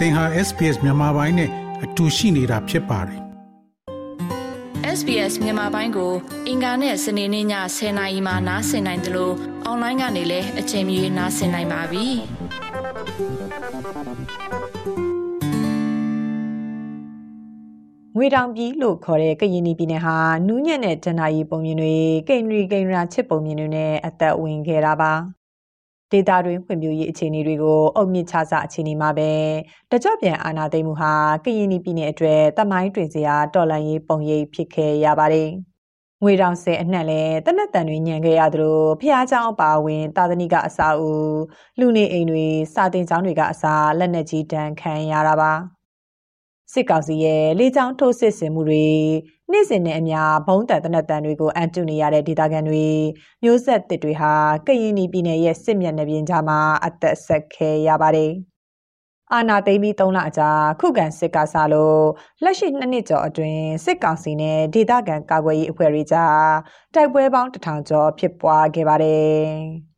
သင်ဟာ SPS မြန်မာပိုင်းနဲ့အတူရှိနေတာဖြစ်ပါတယ် SBS မြန်မာပိုင်းကို အင်ကာနဲ့စနေနေ့ည10:00နာရီမှနားဆင်နိုင်တယ်လို့အွန်လိုင်းကနေလည်းအချိန်မီနားဆင်နိုင်ပါပြီငွေတောင်ပြည်လို့ခေါ်တဲ့ကရင်ပြည်နယ်ဟာနူးညံ့တဲ့တနအီပုံမြင်တွေကိန်းရီကိန်းရာချစ်ပုံမြင်တွေနဲ့အသက်ဝင်ခဲ့တာပါ ဒေတာတွင်ဖွံ့ဖြိုးရေးအခြေအနေတွေကိုအုပ်မြင့်ချစအခြေအနေမှာပဲတကြော့ပြန်အာဏာသိမ်းမှုဟာကရင်ပြည်နယ်အတွက်တမိုင်းတွင်စရာတော်လှန်ရေးပုံရိပ်ဖြစ်ခဲ့ရပါတယ်။ငွေတောင်ဆယ်အနှံ့လဲတနက်တန်တွေညံခဲ့ရသလိုဖះเจ้าအပါဝင်တာသနိကအစာအုပ်လူနေအိမ်တွေစာတင်ကျောင်းတွေကအစာလက်နက်ကြီးတန်းခံရတာပါ။ စစ်ကောင်စီရဲ့လေးချောင်းထိုးစစ်ဆင်မှုတွေနေ့စဉ်နဲ့အမျှဘုံတန်တနက်တန်တွေကိုအန်တုနေရတဲ့ဒေသခံတွေမျိုးဆက်တစ်တွေဟာကရင်ပြည်နယ်ရဲ့စစ်မျက်နှာပြင်ကြားမှာအသက်ဆက်ခဲရပါတယ်။အာနာသိမ်းပြီး3လအကြာခုခံစစ်ကစားလို့လက်ရှိ2နှစ်ကျော်အတွင်းစစ်ကောင်စီနဲ့ဒေသခံကာကွယ်ရေးအဖွဲ့တွေကြားတိုက်ပွဲပေါင်းတထောင်ကျော်ဖြစ်ပွားခဲ့ပါတယ်။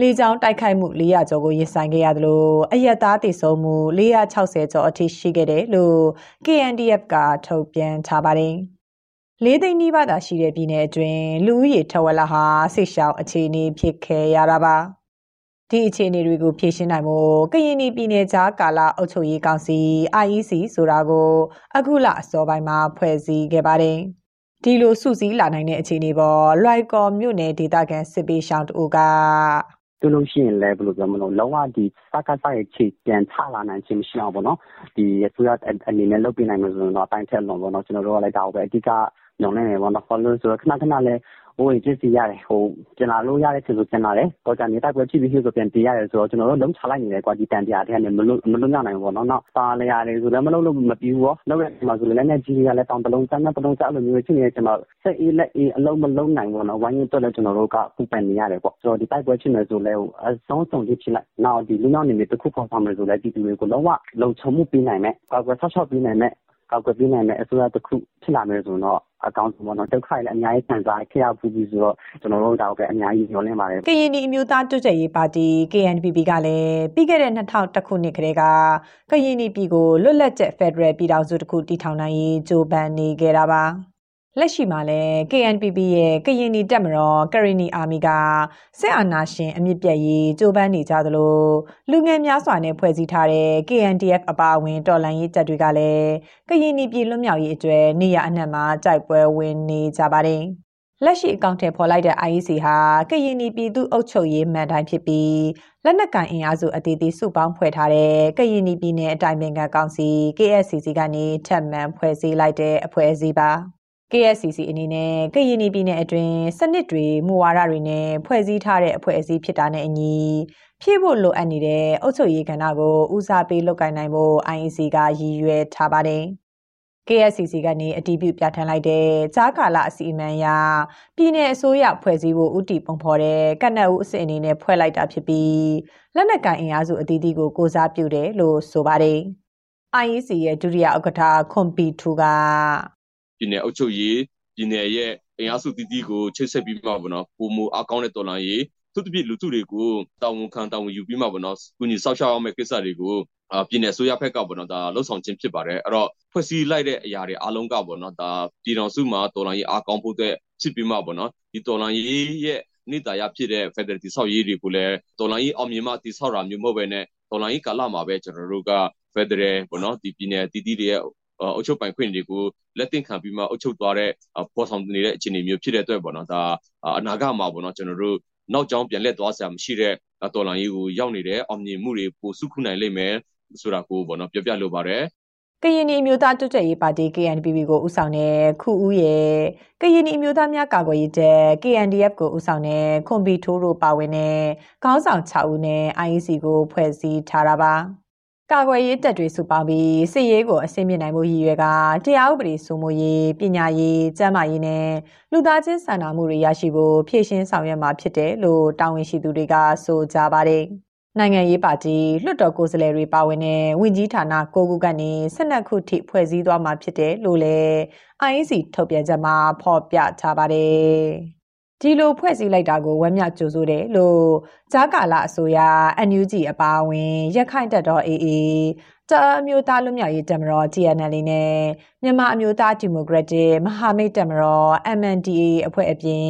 လေကြောင်းတိုက်ခိုက်မှု400ကျော်ကိုရင်ဆိုင်ခဲ့ရသလိုအရက်သားတည်ဆုံမှု460ကျော်အထိရှိခဲ့တယ်လို့ KNDF ကထုတ်ပြန်ထားပါတယ်။လေးသိန်းနီးပါးသာရှိတဲ့ပြည်နယ်အတွင်းလူဦးရေထဝက်လာဟာဆိတ်ရှောင်းအခြေအနေဖြစ်ခဲ့ရတာပါ။ဒီအခြေအနေတွေကိုဖြေရှင်းနိုင်ဖို့ကရင်ပြည်နယ်ကြားကာလအုပ်ချုပ်ရေးကောင်စီ IEC ဆိုတာကိုအခုလအစောပိုင်းမှာဖွဲ့စည်းခဲ့ပါတယ်။ဒီလိုစုစည်းလာနိုင်တဲ့အခြေအနေပေါ်လွိုက်ကော်မြို့နယ်ဒေသခံစစ်ပေးရှောင်းတို့က တွေ့လို့ရှိရင်လည်း ဘယ်လိုပြောမလဲ လုံးဝ ဒီ စကားစားရဲ့ ခြေပြန်ချလာနိုင်ခြင်း မရှိအောင်ပေါ့နော် ဒီအစိုးရအနေနဲ့ လုပ်ပြနိုင်မယ်ဆိုရင်တော့ အတိုင်းထက်လုံးပေါ့နော် ကျွန်တော်တို့ကလည်း ဒါကိုပဲ အဓိကညောင်းနေတယ်ပေါ့နော် follow ဆိုတော့ ခဏခဏလည်း ဟိုပစ္စည်းရတယ် ဟို ပြန်လာလို့ရတဲ့ချိန်ဆို ပြန်လာတယ်တော့ကြာနေတိုက်ပွဲဖြစ်ပြီးဆို ပြန်တည်ရတယ်ဆိုတော့ ကျွန်တော်တို့ လုံးချလိုက်နေတယ်ကွာ ဒီတန်တရားတဲ့ကနေ မလွတ်မလွတ်ရနိုင်ဘူးပေါ့နော် နောက်ပါလေရတယ်ဆိုလည်း မလုပ်လို့မပြီးဘူးရောလုပ်ရမှာဆိုလည်းလည်းကြီးတွေကလည်း တောင်တလုံးစမ်းတလုံးစအဲ့လိုမျိုးဖြစ်နေကျွန်တော်ဆက်အေးလက်အေး အလုံးမလုံးနိုင်ဘူးနော်ဝိုင်းရင်တော့လည်း ကျွန်တော်တို့က ပူပန်နေရတယ်ပေါ့ ဆိုတော့ ဒီတိုက်ပွဲဖြစ်နေဆိုလည်း အဆုံးစုံဖြစ်ဖြစ်လိုက် နောက် ဒီလူနောက်နေနေတစ်ခုပေါ်ဆောင်မယ်ဆိုလည်းဒီတွေကို လုံးဝလုံခြုံမှုပေးနိုင်မယ်ကောက်ွယ်ဆောက်ရှောက်ပေးနိုင်မယ် ကောက်ွယ်ပေးနိုင်မယ်အစိုးရတစ်ခုဖြစ်လာမယ်ဆိုတော့အကောင့်ပေါ့နော်ဒုက္ခလည်းအများကြီးခံစားခဲ့ရပူပြီးဆိုတော့ကျွန်တော်တို့ဒါပဲအများကြီးညှော်လင့်ပါတယ်ကရင်ပြည်အမျိုးသားတွကြရေးပါတီ KNPP ကလည်းပြီးခဲ့တဲ့2001ခုနှစ်ကတည်းကကရင်ပြည်ကိုလွတ်လပ်ကျက်ဖက်ဒရယ်ပြည်ထောင်စုတစ်ခုတည်ထောင်နိုင်ရေးကြိုးပမ်းနေခဲ့တာပါ လက်ရှိမှာလည်း KNPP ရဲ့ကရင်နီတက်မတော်ကရင်နီအာမီကစစ်အာဏာရှင်အမြင့်ပြတ်ရေးကြိုးပမ်းနေကြသလိုလူငယ်များစွာနဲ့ဖွဲ့စည်းထားတဲ့ KNDF အပါအဝင်တော်လှန်ရေးတပ်တွေကလည်းကရင်နီပြည်လွတ်မြောက်ရေးအတွက်နေရအနှံ့မှာတိုက်ပွဲဝင်နေကြပါတယ်။လက်ရှိအကောင့်ထဲပေါ်လိုက်တဲ့ IEC ဟာကရင်နီပြည်သူ့အုပ်ချုပ်ရေးမှန်တိုင်းဖြစ်ပြီးလက်နက်ကင်အင်အားစုအသီးသီးစုပေါင်းဖွဲ့ထားတဲ့ကရင်နီပြည်နယ်အတိုင်းပင်ခံကောင်စီ KSCC ကနေထပ်မံဖွဲ့စည်းလိုက်တဲ့အဖွဲ့အစည်းပါ။ KSCC အနေနဲ့ကရင်ပြည်နယ်အတွင်းစနစ်တွေမူဝါဒတွေနဲ့ဖွဲ့စည်းထားတဲ့အဖွဲ့အစည်းဖြစ်တာနဲ့အညီဖြည့်ဖို့လိုအပ်နေတဲ့အုပ်ချုပ်ရေးကဏ္ဍကိုဦးစားပေးလုပ်ကိုင်နိုင်ဖို့ IEC ကရည်ရွယ်ထားပါတယ်။ KSCC ကနေအတည်ပြုပြဋ္ဌာန်းလိုက်တဲ့ကြားကာလအစီအမံအရပြည်내အစိုးရဖွဲ့စည်းဖို့ဥတီပုံဖော်တဲ့ကနက်ဦးအစစ်အနေနဲ့ဖွဲ့လိုက်တာဖြစ်ပြီးလက်နက်ကိုင်အင်အားစုအသီးသီးကိုကိုစားပြုတယ်လို့ဆိုပါတယ်။ IEC ရဲ့ဒုတိယဥက္ကဋ္ဌခွန်ပီထူက ပြည်နယ်အုပ်ချုပ်ရေးပြည်နယ်ရဲ့အင်အားစုတည်တည်ကိုချိတ်ဆက်ပြီးမှပေါ့နော်ပုံမူအကောင်းတဲ့တော်လှန်ရေးသူတပြည့်လူစုတွေကိုတာဝန်ခံတာဝန်ယူပြီးမှပေါ့နော်ကုညီဆောက်ရှောက်အောင်မဲ့ကိစ္စတွေကိုအာပြည်နယ်ဆိုရဖက်ကပေါ့နော်ဒါလှုပ်ဆောင်ခြင်းဖြစ်ပါတယ်အဲ့တော့ဖွဲ့စည်းလိုက်တဲ့အရာတွေအားလုံးကပေါ့နော်ဒါပြည်တော်စုမှာတော်လှန်ရေးအားကောင်းဖို့အတွက်ဖြစ်ပြီးမှပေါ့နော်ဒီတော်လှန်ရေးရဲ့နေတာရဖြစ်တဲ့ Federal တိဆောက်ရေးတွေကိုလည်းတော်လှန်ရေးအောင်မြင်မှတိဆောက်တာမျိုးမဟုတ်ပဲနဲ့တော်လှန်ရေးကာလမှာပဲကျွန်တော်တို့က Federal ပေါ့နော်ဒီပြည်နယ်တည်တည်တွေရဲ့ အုပ်ချုပ်ပိုင်ခွင့်တွေကိုလက်သင့်ခံပြီးမှအုပ်ချုပ်သွားတဲ့ပေါ်ဆောင်နေတဲ့အခြေအနေမျိုးဖြစ်တဲ့အတွက်ပေါ့နော်ဒါအနာဂတ်မှာပေါ့နော်ကျွန်တော်တို့နောက်ကျောင်းပြန်လက်သွားစရာမရှိတဲ့တော်လှန်ရေးကိုရောက်နေတဲ့အောင်မြင်မှုတွေပိုစုခုနိုင်လိမ့်မယ်ဆိုတာကိုပေါ့နော်ပြောပြလိုပါတယ်ကရင်နီမျိုးသားတွတ်ကျရေးပါတီ KNPP ကိုဦးဆောင်တဲ့ခုဦးရဲ့ကရင်နီမျိုးသားများကာကွယ်ရေးတပ် KNDF ကိုဦးဆောင်တဲ့ခွန်ဘီထိုးတို့ပါဝင်တဲ့ခေါင်းဆောင်6ဦးနဲ့ IEC ကိုဖွဲ့စည်းထားတာပါ ကာကွယ်ရေးတပ်တွေစုပေါင်းပြီးစစ်ရေးကိုအဆင့်မြင့်နိုင်မှုရည်ရွယ်ကတရားဥပဒေစိုးမိုးရေးပညာရေးကျန်းမာရေးနဲ့လူသားချင်းစာနာမှုတွေရရှိဖို့ဖြည့်ရှင်းဆောင်ရွက်မှာဖြစ်တယ်လို့တာဝန်ရှိသူတွေကဆိုကြပါတယ်။နိုင်ငံရေးပါတီလွှတ်တော်ကိုယ်စားလှယ်တွေပါဝင်တဲ့ဝင်ကြီးဌာနကိုခုကနေ12ခုထိဖွဲ့စည်းသွားမှာဖြစ်တယ်လို့လည်း IEC ထုတ်ပြန်ချက်မှာဖော်ပြထားပါတယ်။ ဒီလိုဖွဲ့စည်းလိုက်တာကိုဝမ်းမြောက်ကြိုဆိုတယ်လို့ဂျာကာလာအစိုးရ NUG အပါအဝင်ရခိုင်တပ်တော် AA တအမျိုးသားလွတ်မြောက်ရေးတပ်မတော် TNL နဲ့မြန်မာအမျိုးသားဒီမိုကရက်တစ်မဟာမိတ်တပ်မတော် MNDAA အဖွဲ့အပြင်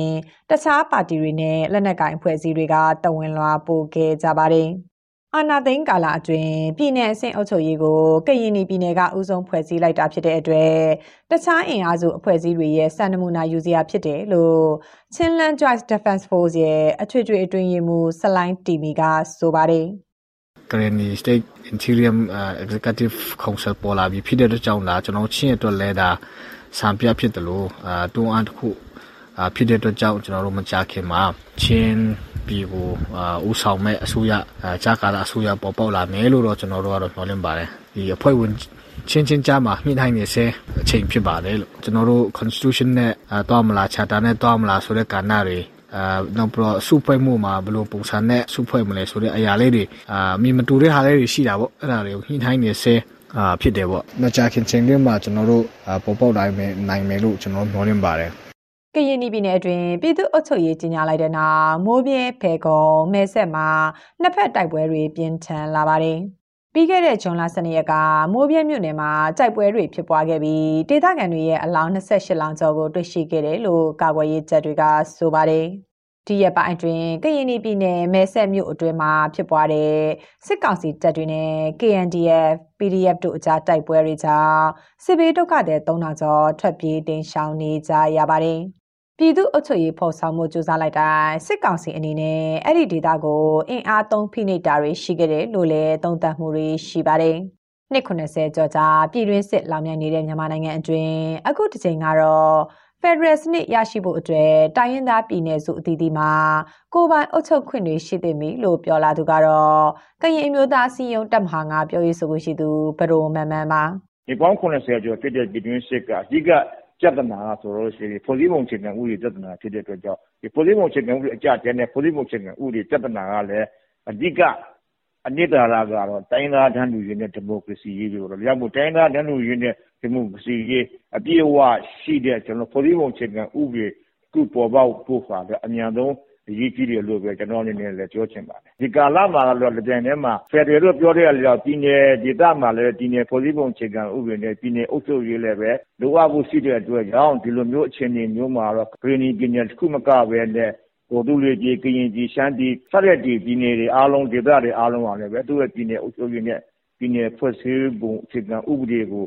တခြားပါတီတွေနဲ့လက်နက်ကိုင်အဖွဲ့အစည်းတွေကတဝင်လွှာပို့ခဲ့ကြပါတယ်။ အာနာသိန်းကာလအတွင်းပြည်내အဆင့်အုပ်ချုပ်ရေးကိုကရင်ပြည်နယ်ကဥဆုံးဖွဲ့စည်းလိုက်တာဖြစ်တဲ့အတွက်တခြားအင်အားစုအဖွဲ့အစည်းတွေရဲ့စံနမူနာယူစရာဖြစ်တယ်လို့ Chinland Joint Defense Force ရဲ့အထွေထွေအတွင်းရေးမှူးဆလိုင်းတီမီကဆိုပါတယ်။ Karenni State Interior Executive Council ပေါ်လာပြီးဖြစ်တဲ့အတွက်ကြောင့်ဒါကျွန်တော်ချင်းအတွက်လဲဒါစံပြဖြစ်တယ်လို့အာတွန်းအားတစ်ခုအာဖြစ်တဲ့အတွက်ကြောင့်ကျွန်တော်တို့မကြခင်မှာချင်း ပြည်ကိုအာဦးဆောင်မဲ့အစိုးရအာကြာကာလအစိုးရပေါ်ပေါက်လာမယ်လို့တော့ကျွန်တော်တို့ကတော့မျှော်လင့်ပါတယ်ဒီအဖွဲ့ဝင်ချင်းချင်းကြားမှာမြင့်နိုင်နေစေအချိန်ဖြစ်ပါတယ်လို့ကျွန်တော်တို့ constitution နဲ့တောင်းမလား charter နဲ့တောင်းမလားဆိုတဲ့ကဏ္ဍတွေအာနောက်ပြီးတော့စုဖွဲ့မှုမှာဘယ်လိုပုံစံနဲ့စုဖွဲ့မလဲဆိုတဲ့အရာလေးတွေအာမြင်မတူတဲ့ဟာလေးတွေရှိတာပေါ့အဲ့ဒါတွေကိုညှိနှိုင်းနေစေအာဖြစ်တယ်ပေါ့။မကြာခင်ချိန်တွင်းမှာကျွန်တော်တို့ပေါ်ပေါက်နိုင်မယ်နိုင်မယ်လို့ကျွန်တော်မျှော်လင့်ပါတယ်။ ကရင်ပြည်နယ်အတွင်းပြည်သူ့အုပ်ချုပ်ရေးကြီးညာလိုက်တဲ့နောက်မိုးပြဲဖေကုံမဲဆက်မှာနှစ်ဖက်တိုက်ပွဲတွေပြင်းထန်လာပါတယ်။ပြီးခဲ့တဲ့ဇွန်လ12ရက်ကမိုးပြဲမြို့နယ်မှာတိုက်ပွဲတွေဖြစ်ပွားခဲ့ပြီးဒေသခံတွေရဲ့အလောင်း28လောင်းကျော်ကိုတွေ့ရှိခဲ့တယ်လို့ကာကွယ်ရေးတပ်တွေကဆိုပါတယ်။ဒီရက်ပိုင်းအတွင်းကရင်ပြည်နယ်မဲဆက်မြို့အတွင်းမှာဖြစ်ပွားတဲ့စစ်ကောင်စီတပ်တွေနဲ့ KNDF PDF တို့အကြားတိုက်ပွဲတွေကြောင့်စစ်ဘေးဒုက္ခသည်3000ကျော်ထွက်ပြေးတင်ရှောင်နေကြရပါတယ်။ ပြည်သူ့အုပ်ချုပ်ရေးဖော်ဆောင်မှုကြိုးစားလိုက်တိုင်းစစ်ကောင်စီအနေနဲ့အဲ့ဒီဒေသကိုအင်အားသုံးဖိနှိပ်တာတွေရှိခဲ့တယ်လို့လည်းသုံးသပ်မှုတွေရှိပါတယ်။နှစ်90ကျော်ကြာပြည်တွင်းစစ်လောင်မြိုင်နေတဲ့မြန်မာနိုင်ငံအတွင်းအခုတစ်ချိန်ကတော့ဖက်ဒရယ်စနစ်ရရှိဖို့အတွက်တိုင်းရင်းသားပြည်နယ်စုအသီးသီးမှာကိုယ်ပိုင်အုပ်ချုပ်ခွင့်တွေရှိသင့်ပြီလို့ပြောလာသူကတော့ကရင်အမျိုးသားစီယုံတပ်မဟာငါပြောရေးဆိုခွင့်ရှိသူဘရိုမန်မန်ပါဒီပေါင်း90ကျော်ဖြစ်တဲ့ပြည်တွင်းစစ်ကအဓိက ပြဿနာဆိုလို့ရှိရင် ဖွဲ့စည်းပုံအခြေခံဥပဒေပြဿနာဖြစ်တဲ့အတွက်ကြောင့်ဒီဖွဲ့စည်းပုံအခြေခံဥပဒေ အကြတဲ့နဲ့ ဖွဲ့စည်းပုံအခြေခံဥပဒေ ပြဿနာကလည်း အဓိက အနှစ်သာရကတော့ တိုင်းသားတန်းလူရေးနဲ့ ဒီမိုကရေစီရေးလို့တော့ရမို့ တိုင်းသားတန်းလူရေးနဲ့ ဒီမိုကရေစီရေး အပြည့်အဝရှိတဲ့ကျွန်တော်ဖွဲ့စည်းပုံအခြေခံဥပဒေခုပေါ်ပေါက်ဖို့ပါအများဆုံး အရေးကြီးတယ်လို့ပဲကျွန်တော်အနေနဲ့လည်းပြောချင်ပါတယ်ဒီကာလမှာတော့ဒီတိုင်းထဲမှာဖက်ဒရယ်လို့ပြောတဲ့အလျောက်ပြည်နယ်ဒေသမှာလည်းပြည်နယ်ဖွဲ့စည်းပုံအခြေခံဥပဒေနဲ့ပြည်နယ်အုပ်ချုပ်ရေးလည်းပဲလိုအပ်ဖို့ရှိတဲ့အတွက်ကြောင့်ဒီလိုမျိုးအခြေအနေမျိုးမှာတော့ဂရင်းနီပြည်နယ်တစ်ခုမကပဲနဲ့ကိုတူလေးကြီးကရင်ကြီးရှမ်းပြည်ဆက်ရက်ဒီပြည်နယ်တွေအားလုံးဒေသတွေအားလုံးပါလည်းပဲသူ့ရဲ့ပြည်နယ်အုပ်ချုပ်ရေးနဲ့ပြည်နယ်ဖွဲ့စည်းပုံအခြေခံဥပဒေကို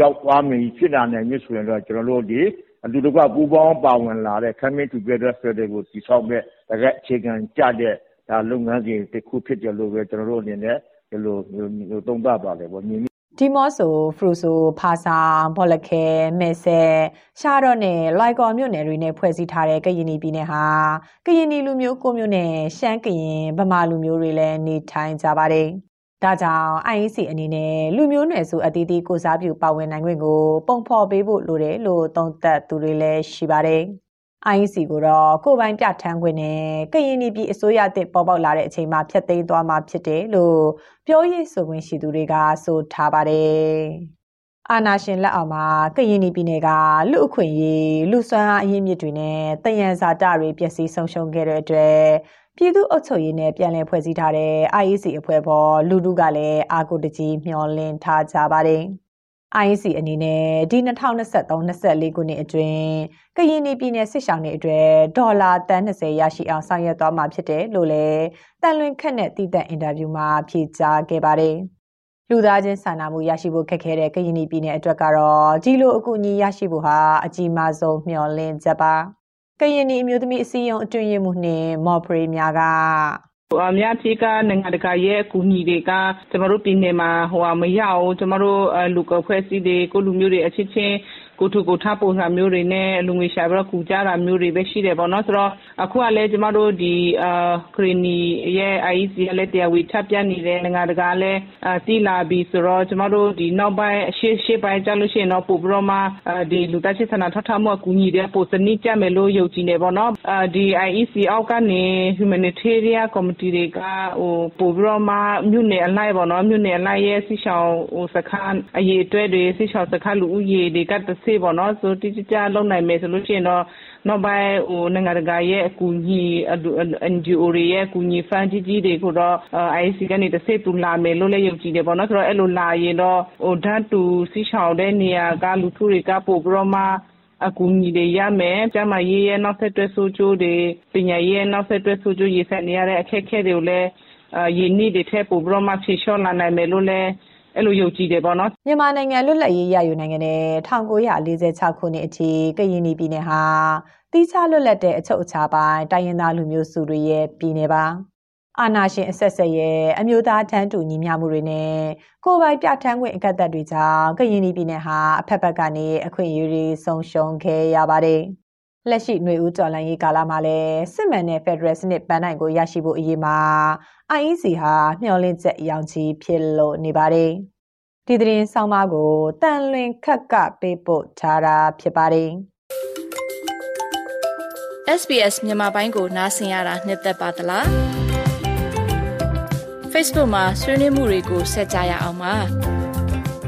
ရောက်သွားမယ်ဖြစ်လာနိုင်ပြီဆိုရင်တော့ကျွန်တော်တို့ဒီ အတူတကွ ပူးပေါင်းပါဝင်လာတဲ့ Coming Together Strategy ကို တည်ဆောက်မဲ့ တကယ်အခြေခံကျတဲ့ဒါလုပ်ငန်းစဉ်တစ်ခုဖြစ်တယ်လို့ပဲ ကျွန်တော်တို့အနေနဲ့ ဒီလိုမျိုးသုံးသပ်ပါတယ်ပေါ့ညီဒီမော့ဆို ဖရူဆို ဖာဆောင်ဘော်လခဲမဲဆဲရှားတော့နဲ့လိုက်ကော်မြို့နယ်တွေနဲ့ ဖွဲ့စည်းထားတဲ့ ကရင်ပြည်နယ်ဟာ ကရင်လူမျိုးကိုမျိုးနဲ့ ရှမ်း ကရင် ဗမာလူမျိုးတွေလည်း နေထိုင်ကြပါတယ် ဒါကြောင့် IEC အနေနဲ့လူမျိုးနွယ်စုအသီးသီးကိုစားပြုပါဝင်နိုင်ခွင့်ကိုပုံဖော်ပေးဖို့လိုတယ်လို့သုံးသပ်သူတွေလည်းရှိပါတယ်။ IEC ကိုတော့ကိုပိုင်ပြဋ္ဌာန်းခွင့်နဲ့ကရင်ပြည်အစိုးရတစ်ပေါ်ပေါက်လာတဲ့အချိန်မှာဖျက်သိမ်းသွားမှာဖြစ်တယ်လို့ပြောရေးဆိုခွင့်ရှိသူတွေကဆိုထားပါတယ်။ အာနာရှင်လက်အောက်မှာကရင်ပြည်နယ်ကလူအခွင့်အရေးလူစွမ်းအားအရင်းမြစ်တွေနဲ့တယံဇာတတွေပျက်စီးဆုံးရှုံးခဲ့တဲ့အတွက်ပြည်သူ့အုပ်ချုပ်ရေးနဲ့ပြည်လည်ဖွဲ့စည်းထားတဲ့ IEC အဖွဲ့ပေါ်လူထုကလည်းအာကိုတကြီးမျှော်လင့်ထားကြပါတယ်။ IEC အနေနဲ့ဒီ2023-24ခုနှစ်အတွင်းကရင်ပြည်နယ်စစ်ဆောင်တွေအတွက်ဒေါ်လာတန်20ရရှိအောင်ဆောင်ရွက်သွားမှာဖြစ်တယ်လို့လည်းတန်လွင်ခက်နဲ့တည်တဲ့အင်တာဗျူးမှာဖြေကြားခဲ့ပါတယ်။ လူသားချင်းစာနာမှုရရှိဖို့ခက်ခဲတဲ့ကရင်ပြည်နယ်အတွက်ကတော့ဒီလိုအကူအညီရရှိဖို့ဟာအကြီးမားဆုံးမျှော်လင့်ချက်ပါ။ကရင်နီအမျိုးသမီးအစည်းအရုံးအတွင်းရေးမှူးနှင့်မော်ဖရေးများကအများကြီးကနိုင်ငံတကာရဲ့အကူအညီတွေကကျမတို့ပြည်နယ်မှာဟိုမရအောင်ကျမတို့လူကဖွဲ့စည်းတွေကိုလူမျိုးတွေအချင်းချင်း ကိုထုကိုထပုံစံမျိုးတွေနဲ့လူငွေရှာပြီးတော့ကူကြတာမျိုးတွေပဲရှိတယ်ပေါ့နော်ဆိုတော့အခုကလည်းကျမတို့ဒီအာခရီနီရဲ့ IEC ကလည်းတရားဝင်ထပ်ပြနေတဲ့နိုင်ငံတကာလည်းတည်လာပြီဆိုတော့ကျမတို့ဒီနောက်ပိုင်းအရှိရှိပိုင်းကြလို့ရှိရင်တော့ပို့ပြီးတော့မှဒီလူသားချင်းစာနာထောက်ထားမှုအကူအညီတွေပိုစနစ်ကြမယ်လို့ယုံကြည်နေပေါ့နော်ဒီ IEC အောက်ကနေ humanitarian committee တွေကဟိုပို့ပြီးတော့မှမြို့နယ်အလိုက်ပေါ့နော်မြို့နယ်အလိုက်ရဲ့ဆီရှောင်းဟိုစခန်းအရေးအတွက်တွေဆီရှောင်းစခန်းလူဦးရေတွေကတဆဆေးပေါ့နော်ဆိုတိကျကျလုပ်နိုင်မယ်ဆိုလို့ရှိရင်တော့နောက်ပိုင်းဟိုနိုင်ငံတကာရဲ့အကူအညီ NGO တွေရဲ့အကူအညီ fund ကြီးကြီးတွေကိုတော့ IC ကနေတစ်စိတ်တူလာမယ်လို့လည်းယုံကြည်တယ်ပေါ့နော်ဆိုတော့အဲ့လိုလာရင်တော့ဟိုဓာတ်တူစီးချောင်တဲ့နေရာကလူထုတွေကပို့ပြီးတော့မှအကူအညီတွေရမယ်ကျမရေးရဲ့နောက်ဆက်တွဲဆိုးကျိုးတွေပညာရေးရဲ့နောက်ဆက်တွဲဆိုးကျိုးရေးဆက်နေရတဲ့အခက်အခဲတွေကိုလည်းရင်းနှီးတွေထက်ပို့ပြီးတော့မှဖြေလျှော့လာနိုင်မယ်လို့လည်း အဲ့လိုယုံကြည်တယ်ပေါ့နော်မြန်မာနိုင်ငံလွတ်လပ်ရေးရယူနိုင်ငံနဲ့1946ခုနှစ်အထိကရင်ပြည်နယ်ဟာတိကျလွတ်လပ်တဲ့အချုပ်အခြာပိုင်းတိုင်းရင်းသားလူမျိုးစုတွေရဲ့ပြည်နယ်ပါအာနာရှင်အဆက်ဆက်ရဲ့အမျိုးသားတန်းတူညီမျှမှုတွေနဲ့ကိုယ်ပိုင်ပြဋ္ဌာန်းခွင့်အကန့်အသတ်တွေကြောင့်ကရင်ပြည်နယ်ဟာအဖက်ဖက်ကနေအခွင့်အရေးတွေဆုံးရှုံးခဲ့ရပါတယ်။ လက်ရှိຫນွေဦးကျော်လန်ရေးကာလမှာလည်းစစ်မှန်တဲ့ဖက်ဒရယ်စနစ်ပန်းနိုင်ကိုရရှိဖို့အရေးမှာ IEC ဟာမျှော်လင့်ချက်ရောင်ချီဖြစ်လို့နေပါတယ်။ဒီသတင်းဆောင်မကိုတန်လွင်ခက်ကပေးပို့ထားတာဖြစ်ပါတယ်။ SBS မြန်မာပိုင်းကိုနားဆင်ရတာနှစ်သက်ပါတလား Facebook မှာဆွေးနွေးမှုတွေကိုဆက်ကြရအောင်ပါ